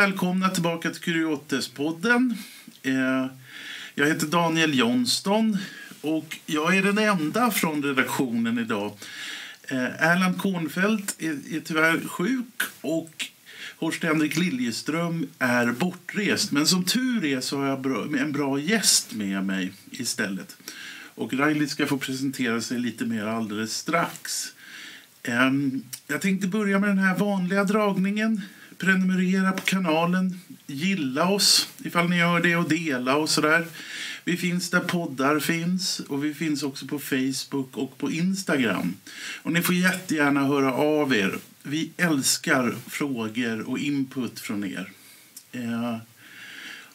Välkomna tillbaka till Kuriotespodden. Eh, jag heter Daniel Johnston och jag är den enda från redaktionen idag. Eh, Erland Kornfeldt är, är tyvärr sjuk och Horst Henrik Liljeström är bortrest. Men som tur är så har jag en bra gäst med mig istället. Och Riley ska få presentera sig lite mer alldeles strax. Ehm, jag tänkte börja med den här vanliga dragningen. Prenumerera på kanalen, gilla oss ifall ni gör det och dela och sådär. Vi finns där poddar finns och vi finns också på Facebook och på Instagram. Och ni får jättegärna höra av er. Vi älskar frågor och input från er. Eh,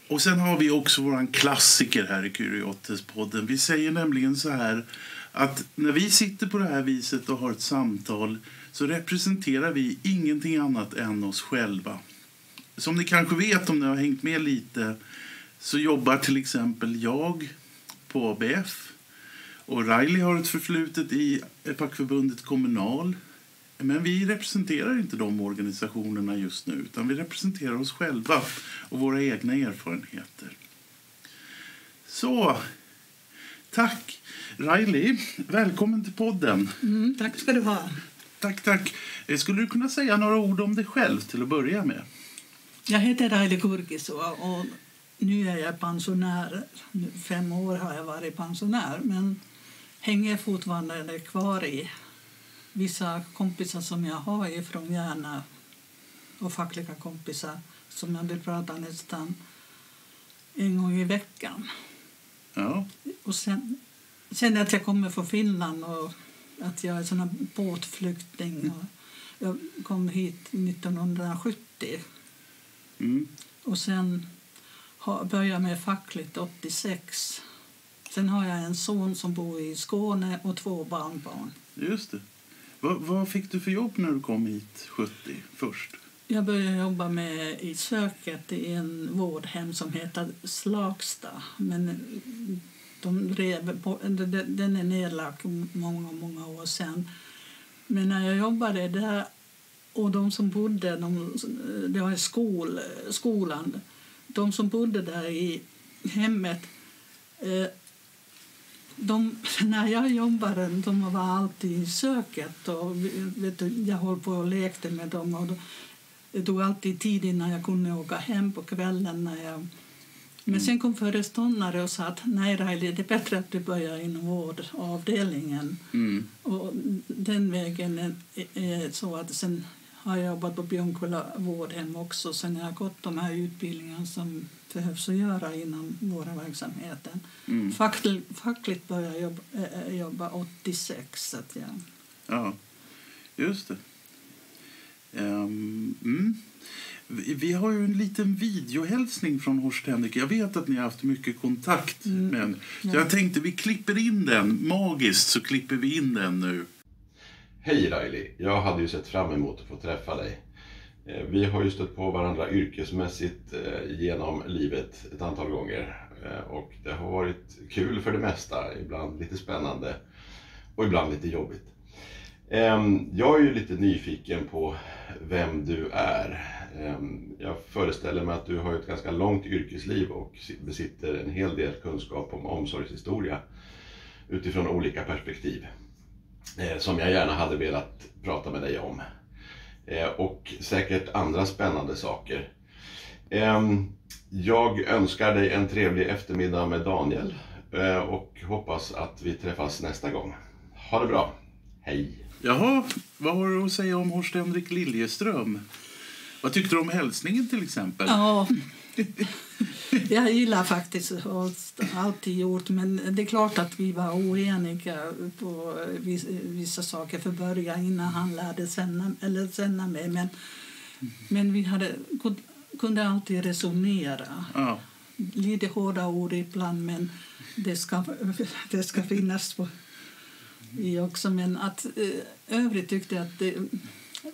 och sen har vi också våran klassiker här i Kuriotes-podden. Vi säger nämligen så här att när vi sitter på det här viset och har ett samtal så representerar vi ingenting annat än oss själva. Som ni kanske vet om ni har hängt med lite så jobbar till exempel jag på ABF och Riley har ett förflutet i fackförbundet Kommunal. Men vi representerar inte de organisationerna just nu utan vi representerar oss själva och våra egna erfarenheter. Så, tack! Riley, välkommen till podden. Mm, tack ska du ha. Tack, tack. Eh, skulle du kunna säga några ord om dig själv till att börja med? Jag heter Riley Kurkisua och nu är jag pensionär. Fem år har jag varit pensionär men hänger fortfarande kvar i vissa kompisar som jag har från Järna och fackliga kompisar som jag vill prata nästan en gång i veckan. Ja. Och sen, sen att jag kommer från Finland och att jag är sån båtflykting. Och jag kom hit 1970. Mm. Och sen började jag med fackligt 86. Sen har jag en son som bor i Skåne och två barnbarn. Just det. Vad, vad fick du för jobb när du kom hit 70 först? Jag började jobba med i söket i en vårdhem som heter Slagsta. Men de rev, den är nedlagd många, många år sedan. Men när jag jobbade där och de som bodde, de, det var skol, skolan, de som bodde där i hemmet eh, de, när jag jobbade de var alltid i söket. Och, vet du, jag höll på och lekte med dem. Och det tog alltid tid innan jag kunde åka hem på kvällen. När jag, men sen kom föreståndare och sa att nej Riley, det är bättre att du börjar inom vårdavdelningen. Mm. Och den vägen är, är så att sen har jag jobbat på Björnkulla vårdhem också. Sen har jag gått de här utbildningarna som behövs att göra inom våra verksamheten. Mm. Fackligt, fackligt började jag jobba, äh, jobba 86. Så att jag... Ja, just det. Um, mm. vi, har ju en liten videohälsning från Horst Henrik. Jag vet att ni har haft mycket kontakt Mm. med henne. Jag tänkte vi klipper in den. Magiskt så klipper vi in den nu. Hej Riley! Jag hade ju sett fram emot att få träffa dig. Eh, Vi har ju stött på varandra yrkesmässigt eh, genom livet ett antal gånger. Eh, Och det har varit kul för det mesta, ibland lite spännande och ibland lite jobbigt. Ehm, jag är ju lite nyfiken på vem du är. Ehm, jag föreställer mig att du har ett ganska långt yrkesliv och besitter en hel del kunskap om omsorgshistoria utifrån olika perspektiv eh, som jag gärna hade velat prata med dig om. Eh, och säkert andra spännande saker. Ehm, jag önskar dig en trevlig eftermiddag med Daniel eh, och hoppas att vi träffas nästa gång. Ha det bra. Hej! Jaha, vad har du att säga om Horst Henrik Liljeström? Vad tyckte du om hälsningen till exempel? Ja, jag gillar faktiskt och alltid gjort men det är klart att vi var oeniga på vis- vissa saker för början innan han lärde känna, eller känna mig. Men, men vi hade, kunde alltid resonera. Ja, Lite hårda ord ibland men det ska, det ska finnas på, i också. Men att eh, övrigt tyckte jag att det,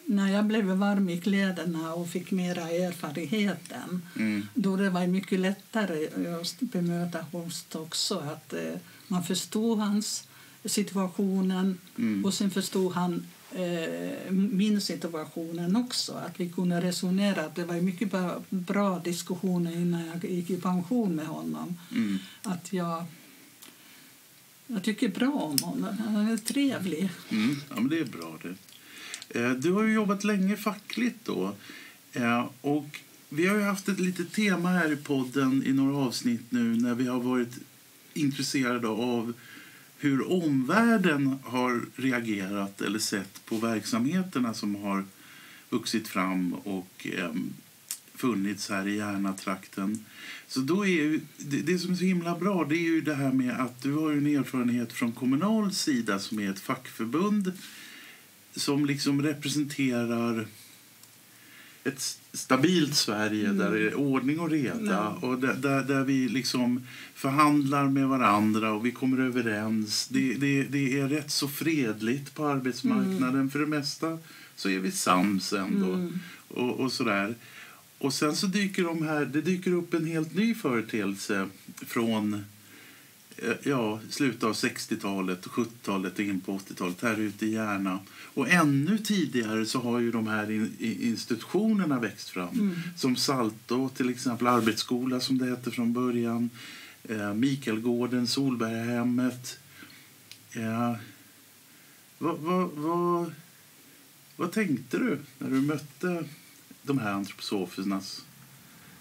när jag blev varm i kläderna och fick mera erfarenheten mm. då det var mycket lättare att bemöta Horst också. Att eh, man förstod hans situationen Mm. och sen förstod han eh, min situationen också. Att vi kunde resonera. Det var mycket bra, bra diskussioner innan jag gick i pension med honom. Mm. Att jag, jag tycker bra om honom. Han är trevlig. Mm. Ja, men det är bra det. Eh, du har ju jobbat länge fackligt då. Eh, och vi har ju haft ett litet tema här i podden i några avsnitt nu när vi har varit intresserade av hur omvärlden har reagerat eller sett på verksamheterna som har vuxit fram och ehm, funnits här i Järnatrakten. Så då är ju, det, det som är så himla bra det är ju det här med att du har ju en erfarenhet från kommunal sida som är ett fackförbund som liksom representerar ett stabilt Sverige där det är ordning och reda Ja. och där, där, där vi liksom förhandlar med varandra och vi kommer överens. Det, det, det är rätt så fredligt på arbetsmarknaden. För det mesta så är vi sams ändå. Mm. Och, och sådär. Och sen så dyker de här, det dyker upp en helt ny företeelse från eh, ja, slutet av 60-talet och 70-talet och in på 80-talet här ute i Järna. Och ännu tidigare så har ju de här in, institutionerna växt fram. Mm. Som Salto, till exempel arbetsskola som det hette från början. Eh, Mikaelgården, Solbergahemmet. Eh, vad, vad, vad, vad tänkte du när du mötte de här antroposofernas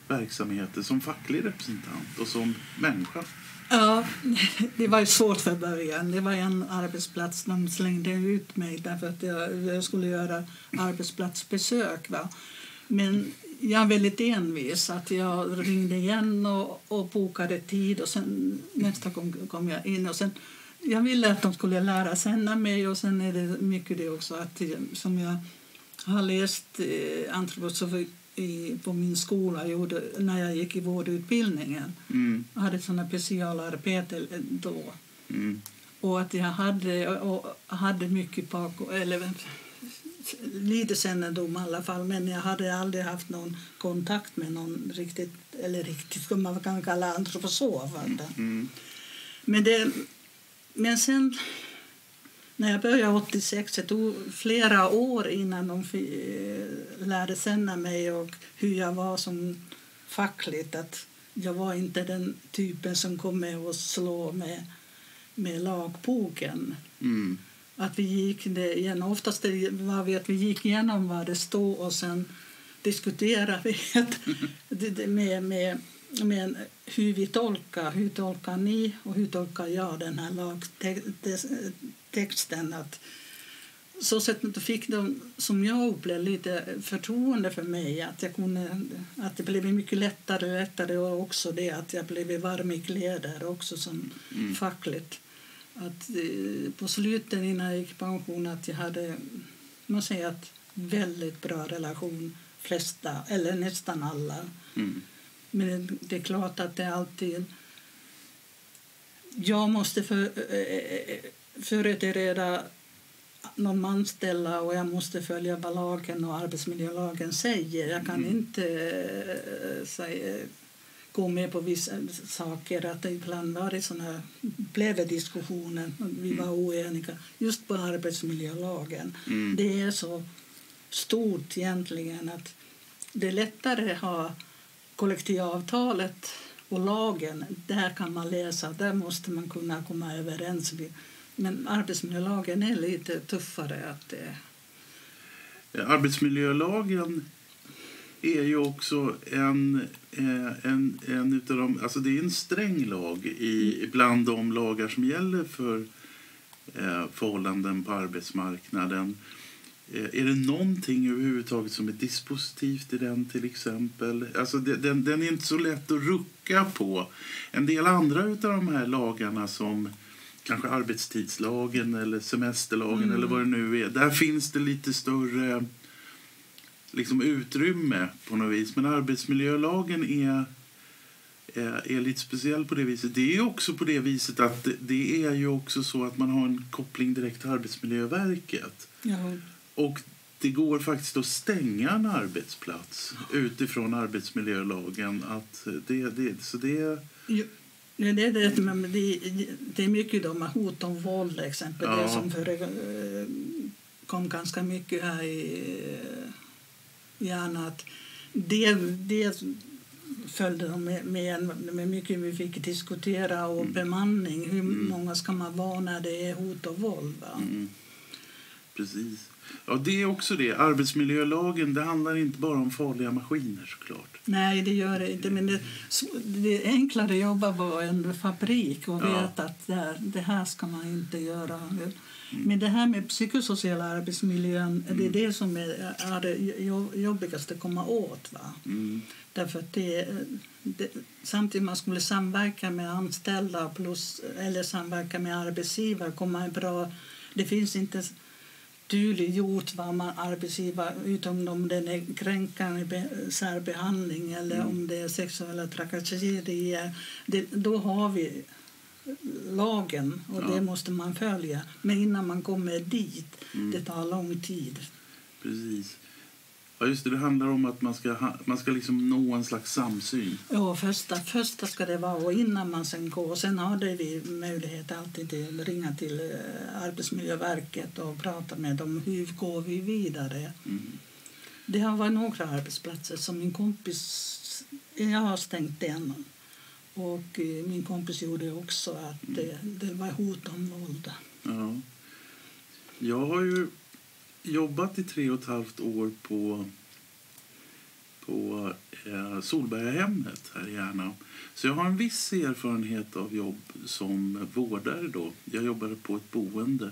verksamheter som facklig representant och som människa? Ja, det var ju svårt för början. Det var en arbetsplats. De slängde ut mig därför att jag, jag skulle göra arbetsplatsbesök. Va? Men jag är väldigt envis. Att jag ringde igen och, och bokade tid. och sen Nästa gång kom jag in. och sen Jag ville att de skulle lära känna mig. och sen är det mycket det också att som jag har läst eh, antroposofi i, på min skola gjorde, när jag gick i vårdutbildningen. Mm, Jag hade såna specialarbete då. mm, Och att jag hade, och hade mycket bak, eller lite kännedom i alla fall, men jag hade aldrig haft någon kontakt med någon riktigt, eller riktigt, som man kan kalla antroposof. mm, Men, det, men sen när jag började 86, det tog flera år innan de lärde känna mig och hur jag var som fackligt. Att jag var inte den typen som kom med och slå med, med lagboken. mm, Att vi gick det igen. Oftast det var vi att vi gick igenom vad det stod och sen diskuterade vi med, med, med hur vi tolkar. Hur tolkar ni och hur tolkar jag den här lagtexten? Att, så sätt fick de, som jag upplevde, lite förtroende för mig. Att, jag kunde, att det blev mycket lättare och lättare och också det att jag blev varm i kläder också som Mm. fackligt. Att eh, på slutet innan jag gick i pension att jag hade, man säger att väldigt bra relation flesta, eller nästan alla. mm, Men det, är klart att det alltid... Jag måste för, eh, företräda någon anställda och jag måste följa vad lagen och arbetsmiljölagen säger. Jag kan Mm. inte eh, säga, gå med på vissa saker. Att det ibland var det såna, blev diskussioner, vi var oeniga just på arbetsmiljölagen. mm. Det är så stort egentligen att det är lättare att ha kollektivavtalet och lagen. Där kan man läsa, där måste man kunna komma överens. Men arbetsmiljölagen är lite tuffare. att det, Arbetsmiljölagen är ju också en, eh, en, en utav de, alltså det är en sträng lag i, bland de lagar som gäller för eh, förhållanden på arbetsmarknaden. Eh, är det någonting överhuvudtaget som är dispositivt i den till exempel? Alltså den, den är inte så lätt att rucka på. En del andra utav de här lagarna som kanske arbetstidslagen eller semesterlagen Mm. eller vad det nu är. Där finns det lite större liksom, utrymme på något vis. Men arbetsmiljölagen är, är, är lite speciell på det viset. Det är också på det viset att det, det är ju också så att man har en koppling direkt till Arbetsmiljöverket. ja, Och det går faktiskt att stänga en arbetsplats utifrån arbetsmiljölagen. Att det, det, så det, Jo, det, är det, men det, det är mycket de hot om våld exempel, Ja. det som före, eh, kom ganska mycket här i hjärnan att det, det följde de med, med, mycket vi fick diskutera och Mm. bemanning. Hur många ska man vara när det är hot och våld? Mm. Precis. Ja, det är också det. Arbetsmiljölagen det handlar inte bara om farliga maskiner såklart. Nej, det gör det inte. Men det, det är enklare att jobba på en fabrik och Ja. veta att det, det här ska man inte göra. Men det här med psykosociala arbetsmiljön, det är det som är, är det jo- jobbigaste att komma åt. Va? Mm. Därför att det, det, samtidigt man skulle samverka med anställda plus, eller samverka med arbetsgivare komma en bra... Det finns inte tydliggjort vad man arbetsgivare, utom om det är kränkande be- särbehandling eller om det är sexuella trakasserier. Det, då har vi lagen och Ja. det måste man följa. Men innan man kommer dit, det tar lång tid. Precis. Ja, just det. Det handlar om att man ska, ha, man ska liksom nå en slags samsyn. Ja, första, första ska det vara och innan man sen går. Sen hade vi möjlighet alltid till att ringa till eh, Arbetsmiljöverket och prata med dem. Hur går vi vidare? Mm. Det har varit några arbetsplatser som min kompis... Jag har stängt den. Och eh, min kompis gjorde också att det, det var hot om våld. Ja. Jag har ju jobbat i tre och ett halvt år på, på eh, Solbergahemmet här i Järna. Så jag har en viss erfarenhet av jobb som vårdare. Då. Jag jobbade på ett boende.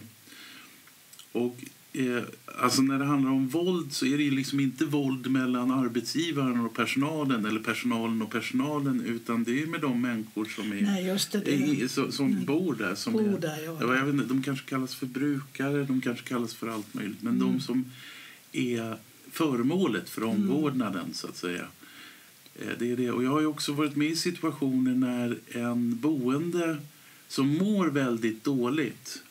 Och eh, alltså när det handlar om våld så är det ju liksom inte våld mellan arbetsgivaren och personalen eller personalen och personalen utan det är med de människor som är Nej, det. det som, som bor där. Som bor är, där, ja. Ja, jag vet inte, de kanske kallas för brukare, de kanske kallas för allt möjligt. Men de som är föremålet för omvårdnaden, så att säga. Eh, Det är det. Och jag har också varit med i situationer när en boende som mår väldigt dåligt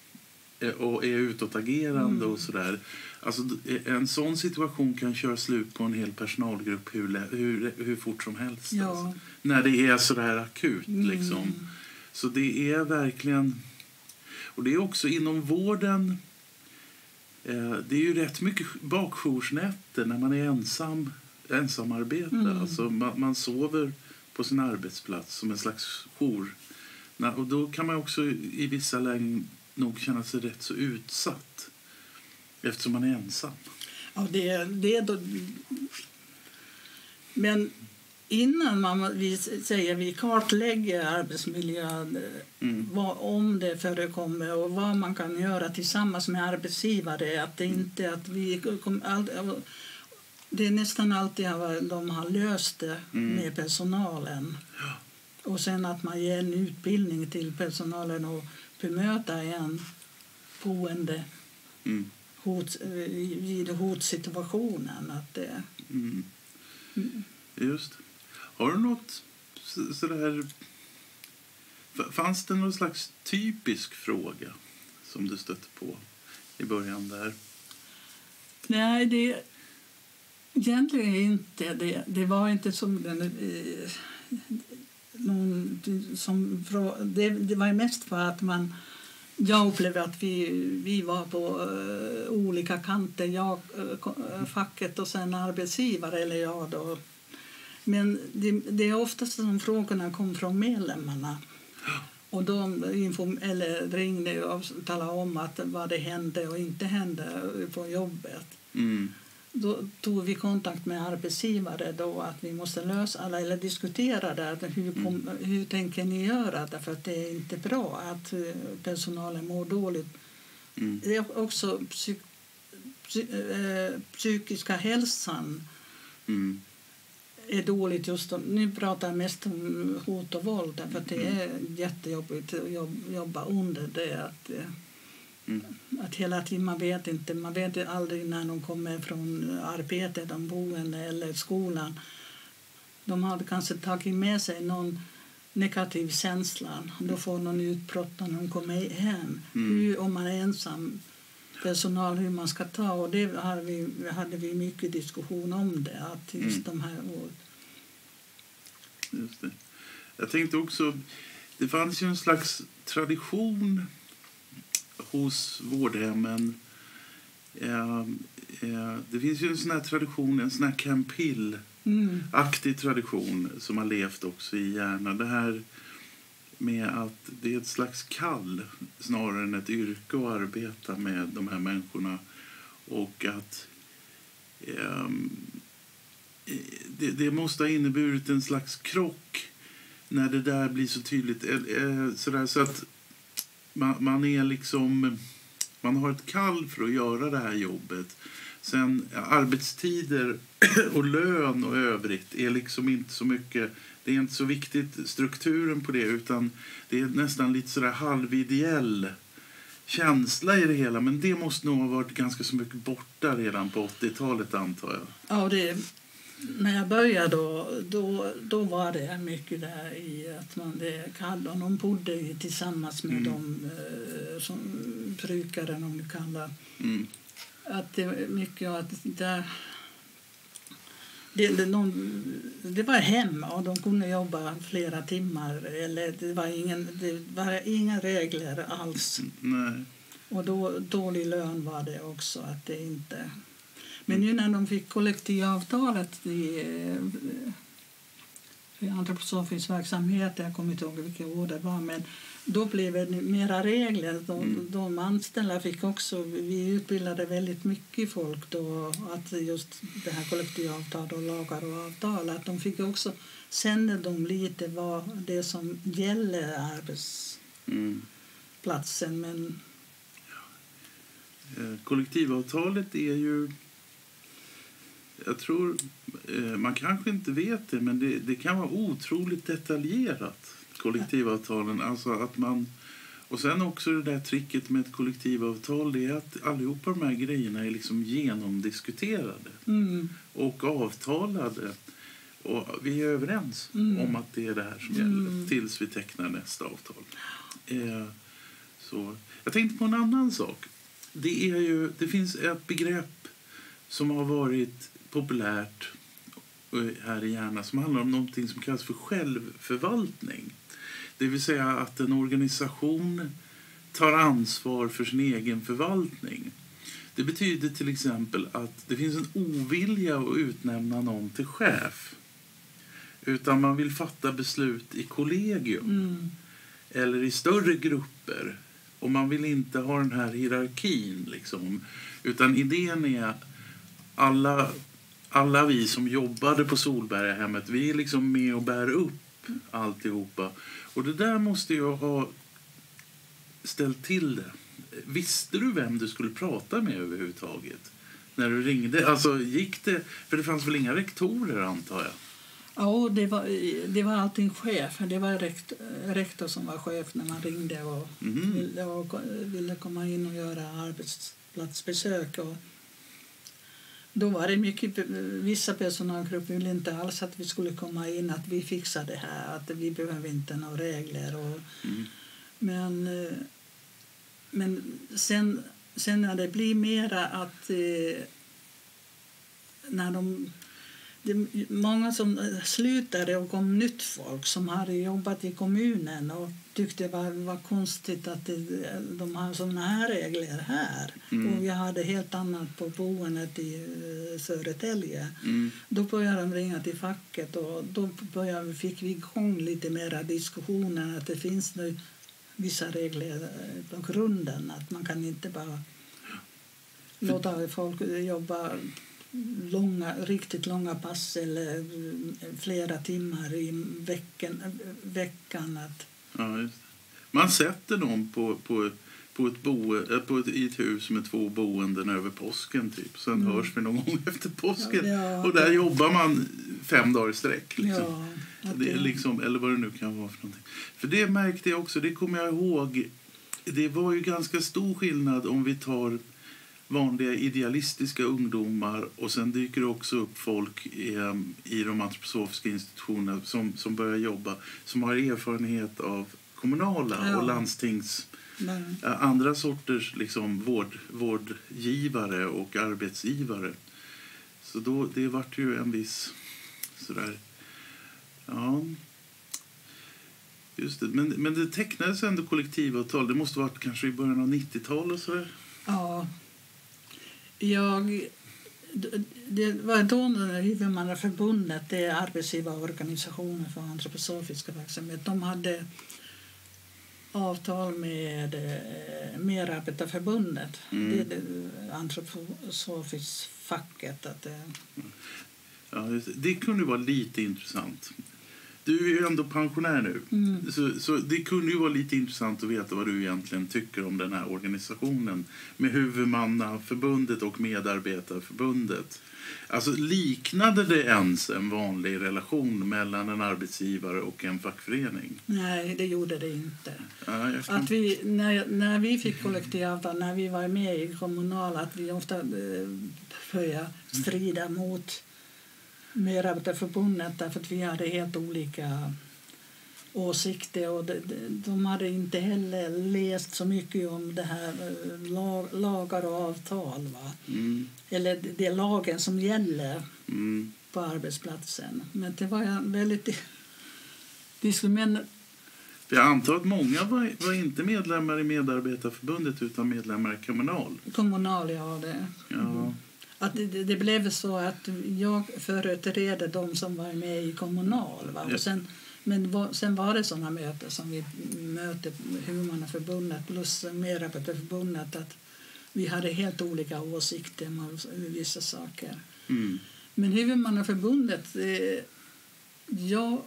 och är utåtagerande och sådär. Alltså, d- en sån situation kan köra slut på en hel personalgrupp hur, hur, hur fort som helst. Ja. Alltså. När det är sådär akut. Liksom. Så det är verkligen... Och det är också inom vården... Eh, det är ju rätt mycket bakjoursnätter när man är ensam, ensamarbete. Mm. Alltså man, man sover på sin arbetsplats som en slags jour. Och då kan man också i vissa lägen nog känna sig rätt så utsatt eftersom man är ensam. Ja, det, det är då... Men innan man, vi säger vi kartlägger arbetsmiljön Mm. vad, om det förekommer och vad man kan göra tillsammans med arbetsgivare. Att det inte att vi kom, all, det är nästan alltid vad de har löst det Mm. med personalen. Och sen att man ger en utbildning till personalen och bemöta en boende Mm. hot, eh, vid hotsituationen. Att det, Mm. Just det. Har du något så- sådär... Fanns det någon slags typisk fråga som du stötte på i början där? nej, det egentligen inte. Det, det var inte som den... Någon, som, det, det var mest för att man... Jag upplevde att vi, vi var på uh, olika kanter. Jag, uh, facket och sen arbetsgivare, eller jag. Då. Men det, det är oftast som frågorna kom från medlemmarna. Och de inform- eller ringde och talade om att vad det hände och inte hände på jobbet. Mm. Då tog vi kontakt med arbetsgivare då att vi måste lösa alla, eller diskutera det. att Hur, kom, hur tänker ni göra? Därför att det är inte bra att eh, personalen mår dåligt. Mm. Det är också psy, psy, eh, psykiska hälsan Mm. är dåligt just om, nu pratar jag mest om hot och våld därför att det är jättejobbigt att jobb, jobba under det. Att, eh, Mm. att hela tiden, man vet inte, man vet aldrig när de kommer från arbetet, de boende eller skolan. De har kanske tagit med sig någon negativ känsla. Då får någon utbrott när de kommer hem. Mm. Hur, om man är ensam personal, hur man ska ta. Och det har vi, hade vi mycket diskussion om det. Att just Mm. de här det. Jag tänkte också, det fanns ju en slags tradition hos vårdhemmen Eh, eh, det finns ju en sån tradition, en sån här Camp Hill-aktig Mm. tradition som har levt också i hjärnan. Det här med att det är ett slags kall snarare än ett yrke att arbeta med de här människorna. Och att ehm, eh, det, det måste ha inneburit en slags krock när det där blir så tydligt. Eh, eh, sådär, så att man, man är liksom... Man har ett kall för att göra det här jobbet. Sen arbetstider och lön och övrigt är liksom inte så mycket... Det är inte så viktigt strukturen på det utan det är nästan lite sådär halvideell känsla i det hela. Men det måste nog ha varit ganska så mycket borta redan på 80-talet antar jag. Ja, det, när jag började då, då, då var det mycket där i att man det kallade, de bodde ju tillsammans med Mm. de eh, som brukaren om du kallar Mm. att det mycket att där det, det, de, det var hemma och de kunde jobba flera timmar. Eller det, var ingen, det var inga regler alls. Nej. Och då, dålig lön var det också. att det inte... Men nu när de fick kollektivavtalet i, eh, antroposofisk verksamhet, jag kommer inte ihåg vilka ord det var, men då blev det mera regler. De, Mm. de anställda fick också, vi utbildade väldigt mycket folk då, att just det här kollektivavtal och lagar och avtal, att de fick också känna de lite vad det som gäller arbetsplatsen. Men Eh, Kollektivavtalet är ju... Jag tror... eh, Man kanske inte vet det, men det, det kan vara otroligt detaljerat. Kollektivavtalen. Alltså att man... Och sen också det där tricket med ett kollektivavtal det är att allihopa de här grejerna är liksom genomdiskuterade mm, och avtalade. Och vi är överens Mm. om att det är det här som Mm. gäller tills vi tecknar nästa avtal. Eh, så. Jag tänkte på en annan sak. Det, är ju, det finns ett begrepp som har varit populärt eh, här i Järna som handlar om någonting som kallas för självförvaltning. Det vill säga att en organisation tar ansvar för sin egen förvaltning. Det betyder till exempel att det finns en ovilja att utnämna någon till chef. Utan man vill fatta beslut i kollegium mm, eller i större grupper. Och man vill inte ha den här hierarkin. Liksom. Utan idén är alla, alla vi som jobbade på Solbergahemmet, vi är liksom med och bär upp alltihopa. Och det där måste ju ha ställt till det. Visste du vem du skulle prata med överhuvudtaget? När du ringde? Alltså gick det? För det fanns väl inga rektorer antar jag? Ja, det var, det var allting chef. Det var rekt, rektor som var chef när man ringde och, Mhm. ville, och ville komma in och göra arbetsplatsbesök. Och då var det mycket, vissa personalgrupper ville inte alls att vi skulle komma in, att vi fixar det här, att vi behöver inte några regler. Och, Mm. men, men sen, sen när det blir mera att eh, när de det är många som eh, slutade och kom nytt folk som hade jobbat i kommunen och tyckte det var, var konstigt att det, de har såna här regler här. Mm. Och vi hade helt annat på boendet i eh, Södertälje. Mm. Då började de ringa till facket och då började, fick vi igång lite mera diskussioner att det finns nu vissa regler eh, på grunden. Att man kan inte bara låta folk jobba långa, riktigt långa pass eller eh, flera timmar i veckan. veckan att, Ja, det. Man sätter någon på, på, på, ett boe, äh, på ett, i ett hus med två boenden över påsken. Typ. Sen Mm. hörs vi någon gång efter påsken. Ja, och där det- jobbar man fem dagar i sträck. Liksom. ja, Det är liksom, eller vad det nu kan vara för någonting. För det märkte jag också, det kommer jag ihåg. Det var ju ganska stor skillnad om vi tar vanliga idealistiska ungdomar och sen dyker det också upp folk i, em, i de antroposofiska institutionerna som, som börjar jobba som har erfarenhet av kommunala Ja. och landstings men, eh, andra sorters liksom, vård, vårdgivare och arbetsgivare. Så då, det vart ju en viss sådär... Ja. Just det. Men, men det tecknades ändå kollektivavtal. Det måste varit kanske i början av 90-talet. Sådär. ja. Jag, det var då när Huvudmannaförbundet, det är arbetsgivarorganisationen för antroposofiska verksamhet, de hade avtal med eh, Merarbetarförbundet, Mm. det är det antroposofiskt facket. Att, eh, Ja, det. det kunde vara lite intressant. Du är ju ändå pensionär nu. Mm. Så, så det kunde ju vara lite intressant att veta vad du egentligen tycker om den här organisationen med huvudmannaförbundet och medarbetarförbundet. Alltså liknade det ens en vanlig relation mellan en arbetsgivare och en fackförening? nej, det gjorde det inte. Ja, kan... Att vi, när, när vi fick kollektivavtal, när vi var med i Kommunal, att vi ofta eh, började strida mot Merarbetarförbundet därför att vi hade helt olika åsikter och de, de, de hade inte heller läst så mycket om det här eh, lag, lagar och avtal. Va? Mm, Eller det, är lagen som gäller mm. på arbetsplatsen. Men det var väldigt... Men Jag antar att många var, var inte medlemmar i medarbetarförbundet utan medlemmar i Kommunal. Kommunal, ja. Det. Ja. Att det, det, blev så att jag företrädde de som var med i Kommunal. Va? Och sen, men va- sen var det såna möten som vi mötte Huvudmannaförbundet plus Merarbetarförbundet att vi hade helt olika åsikter om vissa saker. Mm. Men Huvudmannaförbundet, eh, jag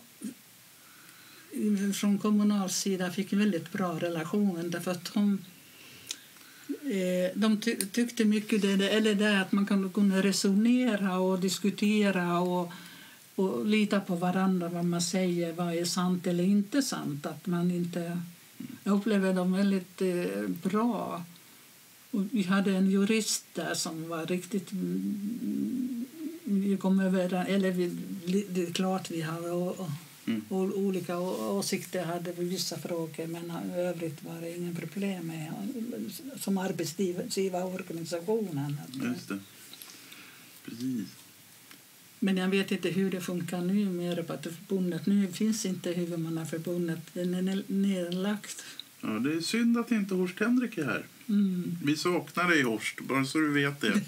från Kommunals sida fick en väldigt bra relation därför att de, Eh, de tyckte mycket det, eller det att man kunde, resonera och diskutera och, och lita på varandra vad man säger, vad är sant eller inte sant. Att man inte, jag upplever dem väldigt eh, bra. Och vi hade en jurist där som var riktigt... Mm, vi kom över, eller vi, det är klart vi har Mm. olika åsikter hade vi vissa frågor men i övrigt var det ingen problem med som arbetsgivarorganisationen. Just det. Precis. Men jag vet inte hur det funkar nu med Rabattförbundet. Nu finns inte huvudmannaförbundet, den är ne- nedlagt. Ja, det är synd att inte Horst Henrik är här. Mm. Vi saknar dig, Horst, bara så du vet det.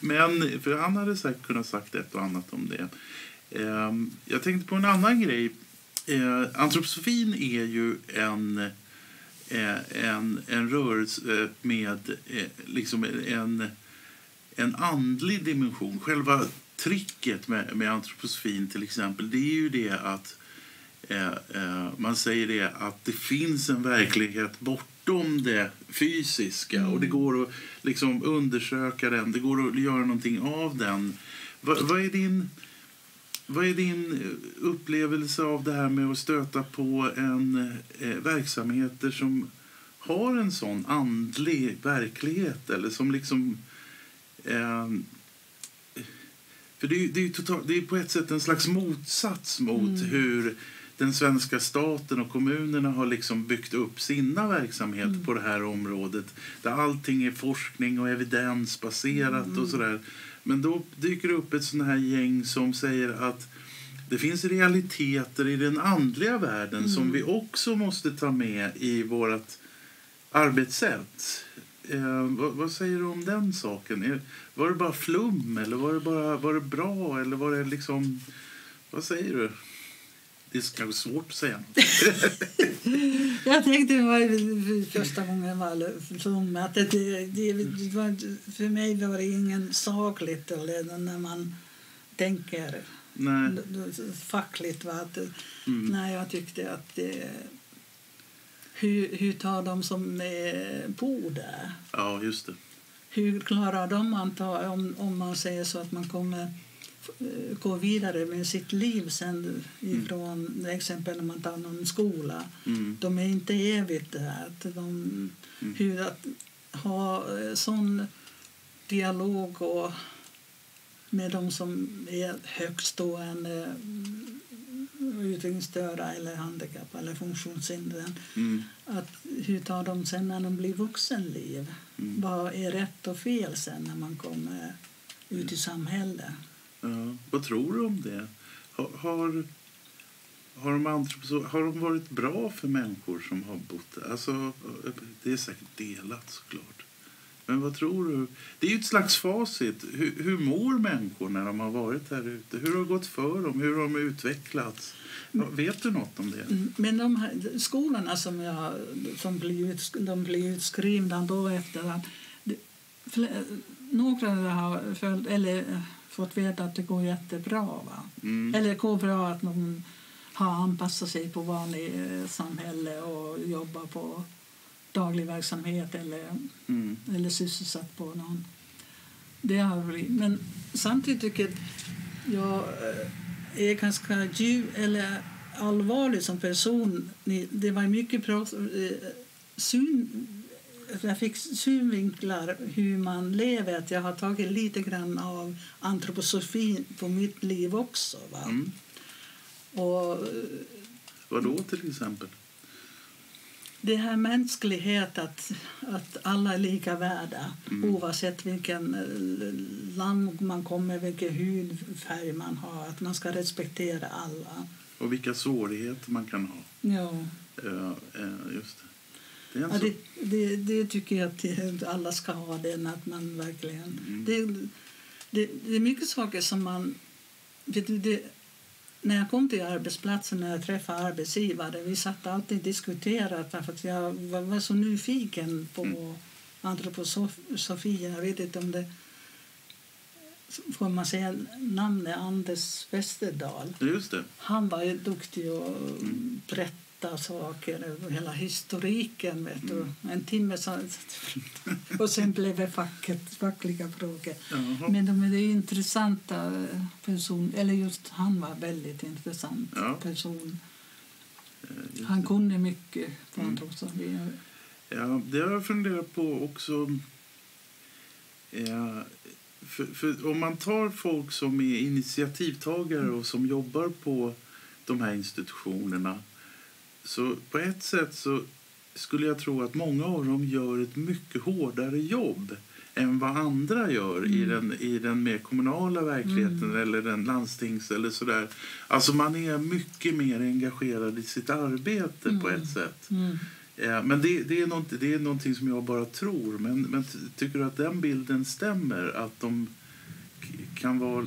Men, för han hade säkert kunnat sagt ett och annat om det. Ehm, jag tänkte på en annan grej. Ehm, antroposofin är ju en, eh, en, en rörelse eh, med eh, liksom en, en andlig dimension. Själva tricket med, med antroposofin till exempel, det är ju det att eh, eh, man säger det att det finns en verklighet bortom det fysiska och det går att liksom undersöka den, det går att göra någonting av den. Va, vad är din vad är din upplevelse av det här med att stöta på en eh, verksamheter som har en sån andlig verklighet eller som liksom eh, för det är, det, är ju totalt, det är på ett sätt en slags motsats mot hur den svenska staten och kommunerna har liksom byggt upp sina verksamheter på det här området. Där allting är forskning och evidensbaserat och sådär. Men då dyker det upp ett sånt här gäng som säger att det finns realiteter i den andliga världen som vi också måste ta med i vårt arbetssätt. Eh, vad, vad säger du om den saken? Är, var det bara flum eller var det, bara, var det bra? Eller var det liksom... Vad säger du? Det är kanske svårt att säga. Jag tänkte det var första gången var flum, att det, det, det var, för mig var det ingen sakligt eller när man tänker Nej. fackligt. Va? Att, Mm. Nej, jag tyckte att det, hur, hur tar de som på där? Ja, just det. Hur klarar de att ta, om, om man säger så att man kommer gå vidare med sitt liv sen ifrån exempel när man tar någon skola. Mm. De är inte evigt där. De, Hur att ha eh, sån dialog och med de som är högstående utvecklingsstörda eller handikappade eller funktionshindrade. Mm. Att hur tar de sen när de blir vuxenliv? Mm. Vad är rätt och fel sen när man kommer ut i samhället? Ja. Vad tror du om det? Har, har, har, de har de varit bra för människor som har bott där? Alltså, det är säkert delat såklart. Men vad tror du? Det är ju ett slags facit. Hur, hur mår människor när de har varit här ute? Hur har det gått för dem? Hur har de utvecklats? Men, vet du något om det? Mm, men de här skolorna som, jag, som blir, ut, de blir utskrivna då efter att några har följt, eller fått veta att det går jättebra. Va? Mm. Eller det går bra att de har anpassat sig på vanligt eh, samhälle och jobbar på daglig verksamhet eller, Mm. eller sysselsatt på någon. Det har blivit. Men samtidigt tycker jag jag eh, är ganska djup eller allvarlig som person. Det var mycket prat, eh, syn, jag fick synvinklar hur man lever. Att jag har tagit lite grann av antroposofin på mitt liv också. Va? Mm. Och Vad då till exempel? det här mänsklighet att, att alla är lika värda Mm. oavsett vilken eh, land man kommer, vilken hudfärg man har. Att man ska respektera alla. Och vilka svårigheter man kan ha. Ja. Ja, eh, just det. Det Ja, det, det, det tycker jag att alla ska ha. Den, att man verkligen, Mm. det, det, är mycket saker som man... Vet du, när jag kom till arbetsplatsen när jag träffade arbetsgivare vi satt alltid och diskuterade därför att jag var, var så nyfiken på Mm. antroposofin. Jag vet inte om det... Får man säga namnet Anders Westerdahl? Just det. Han var ju duktig att Mm. Berätta saker, hela historiken. Vet du. Mm. En timme och sen blev det facket, fackliga frågor. Jaha. Men de är intressanta person, eller just han var väldigt intressant Ja. person. Eh, Han kunde mycket Mm. antroposofi. Ja, det har jag funderat på också. Eh, för, för om man tar folk som är initiativtagare och som jobbar på de här institutionerna så på ett sätt så skulle jag tro att många av dem gör ett mycket hårdare jobb än vad andra gör i, Mm. den, i den mer kommunala verkligheten Mm. eller den landstings eller sådär. Alltså man är mycket mer engagerad i sitt arbete på Mm. ett sätt. Mm. Ja, men det, det, är något, det är någonting som jag bara tror. Men, men ty- tycker du att den bilden stämmer? Att de kan vara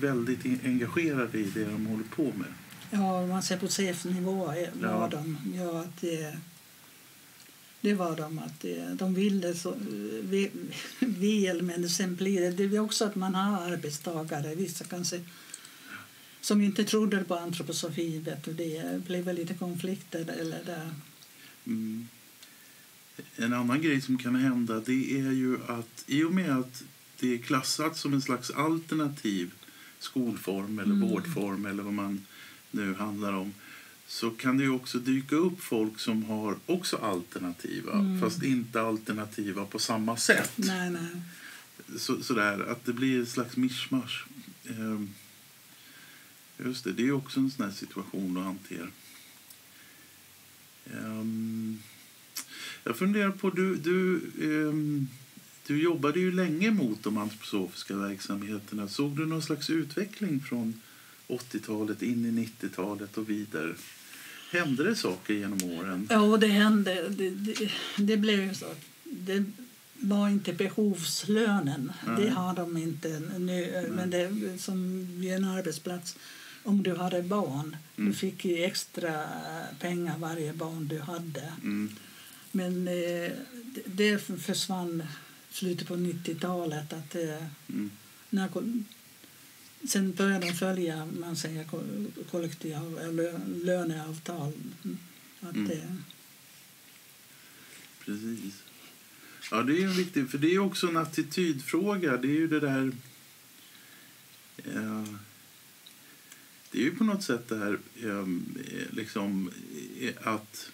väldigt en- engagerade i det de håller på med? Ja, om man ser på chefnivå är- var Ja. de. Ja, att det, det var de. Att det, de ville så vi- väl, men sen blir det, det är också att man har arbetstagare, vissa kanske som inte trodde på antroposofi. Vet du, det blev väl lite konflikter eller där. Mm. En annan grej som kan hända det är ju att i och med att det är klassat som en slags alternativ skolform eller Mm. vårdform eller vad man nu handlar om så kan det också dyka upp folk som har också alternativa Mm. fast inte alternativa på samma sätt. Nej, nej. så, sådär, att det blir ett slags mischmasch. Ehm, just det, det är också en sån situation att hantera. Ehm, jag funderar på, du, du, ehm, du jobbade ju länge mot de antroposofiska verksamheterna. Såg du någon slags utveckling från 80-talet in i 90-talet och vidare? Hände det saker genom åren? Ja, det hände. Det, det, det blev ju så. Det var inte behovslönen. Nej. Det har de inte nu. Men det som vid en arbetsplats. Om du hade barn, Mm. du fick ju extra pengar varje barn du hade. Mm, Men eh, det, försvann slutet på 90-talet. Att, eh, mm, när, sen började de följa man säger, ko- kollektiva lö- löneavtal. Att, Mm. Precis. Ja, det är ju viktigt, för det är också en attitydfråga. Det är ju det där... Eh, det är ju på något sätt det här eh, liksom eh, att...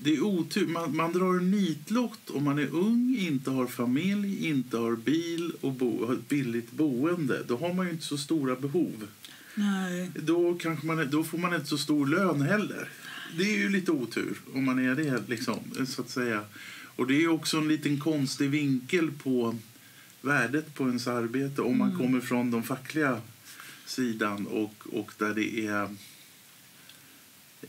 Det är otur. Man, man drar en nitlott om man är ung, inte har familj, inte har bil och bo, har ett billigt boende. Då har man ju inte så stora behov. nej. Då, kanske man, då får man inte så stor lön heller. Det är ju lite otur om man är det. Liksom, så att säga. Och Det är också en liten konstig vinkel på värdet på ens arbete om man Mm. kommer från den fackliga sidan och, och där det är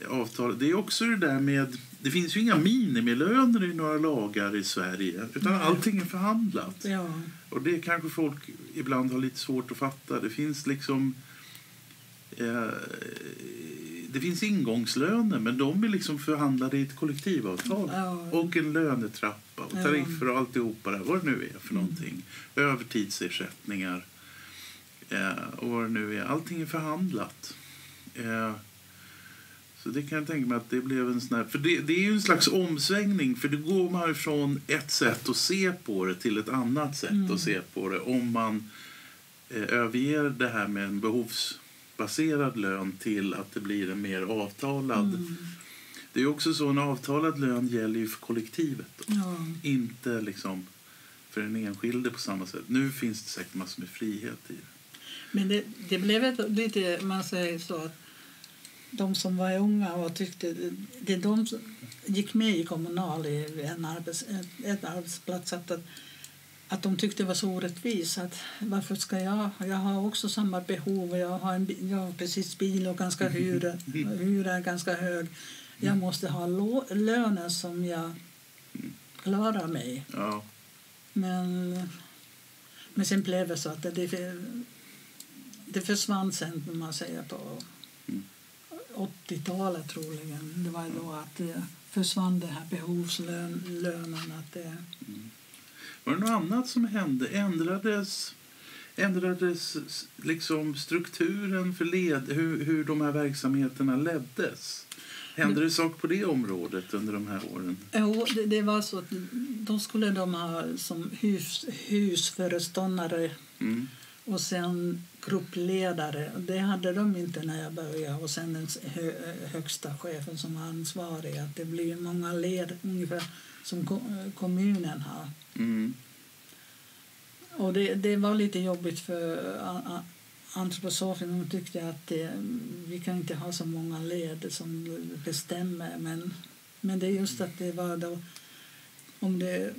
avtal. Det är också det där med... Det finns ju inga minimilöner i några lagar i Sverige. Utan Nej. allting är förhandlat. Ja. Och det kanske folk ibland har lite svårt att fatta. Det finns liksom... Eh, det finns ingångslöner, men de är liksom förhandlade i ett kollektivavtal. Ja. Och en lönetrappa och tariffer och alltihopa där, vad det nu är för Mm. någonting. Övertidsersättningar eh, och vad det nu är. Allting är förhandlat. Eh, så det kan jag tänka mig att det blev en sån här, för det, det är ju en slags omsvängning för då går man ifrån ett sätt att se på det till ett annat sätt Mm. att se på det om man eh, överger det här med en behovsbaserad lön till att det blir en mer avtalad. Mm. Det är också så en avtalad lön gäller ju för kollektivet. Då. Ja. Inte liksom för den enskilde på samma sätt. Nu finns det säkert massor med frihet i det. Men det, det blev ett, lite, man säger så att de som var unga och tyckte, det de som gick med i Kommunal i en arbets, ett, arbetsplats att, att, de tyckte det var så orättvist att varför ska jag, jag har också samma behov jag har, en, jag har precis bil och ganska hyra, hyra är ganska hög. Jag måste ha lå, löner som jag klarar mig. Ja. Men, men sen blev det så att det, det, försvann sen, om man säger på Mm. 80-talet troligen. Det var då att det försvann det här behovslönen. Att det, Var det något annat som hände? Ändrades, ändrades liksom strukturen för led, hur, hur de här verksamheterna leddes? Hände det saker på det området under de här åren? jo, det, det var så att då skulle de ha som hus, husföreståndare Mm. Och sen gruppledare. Det hade de inte när jag började. Och sen den hö, högsta chefen som var ansvarig. Att det blir många led ungefär som ko- kommunen har. Mm. Och det, det var lite jobbigt för antroposofen. Hon tyckte att det, vi kan inte ha så många led som bestämmer. Men, men det är just att det var då om det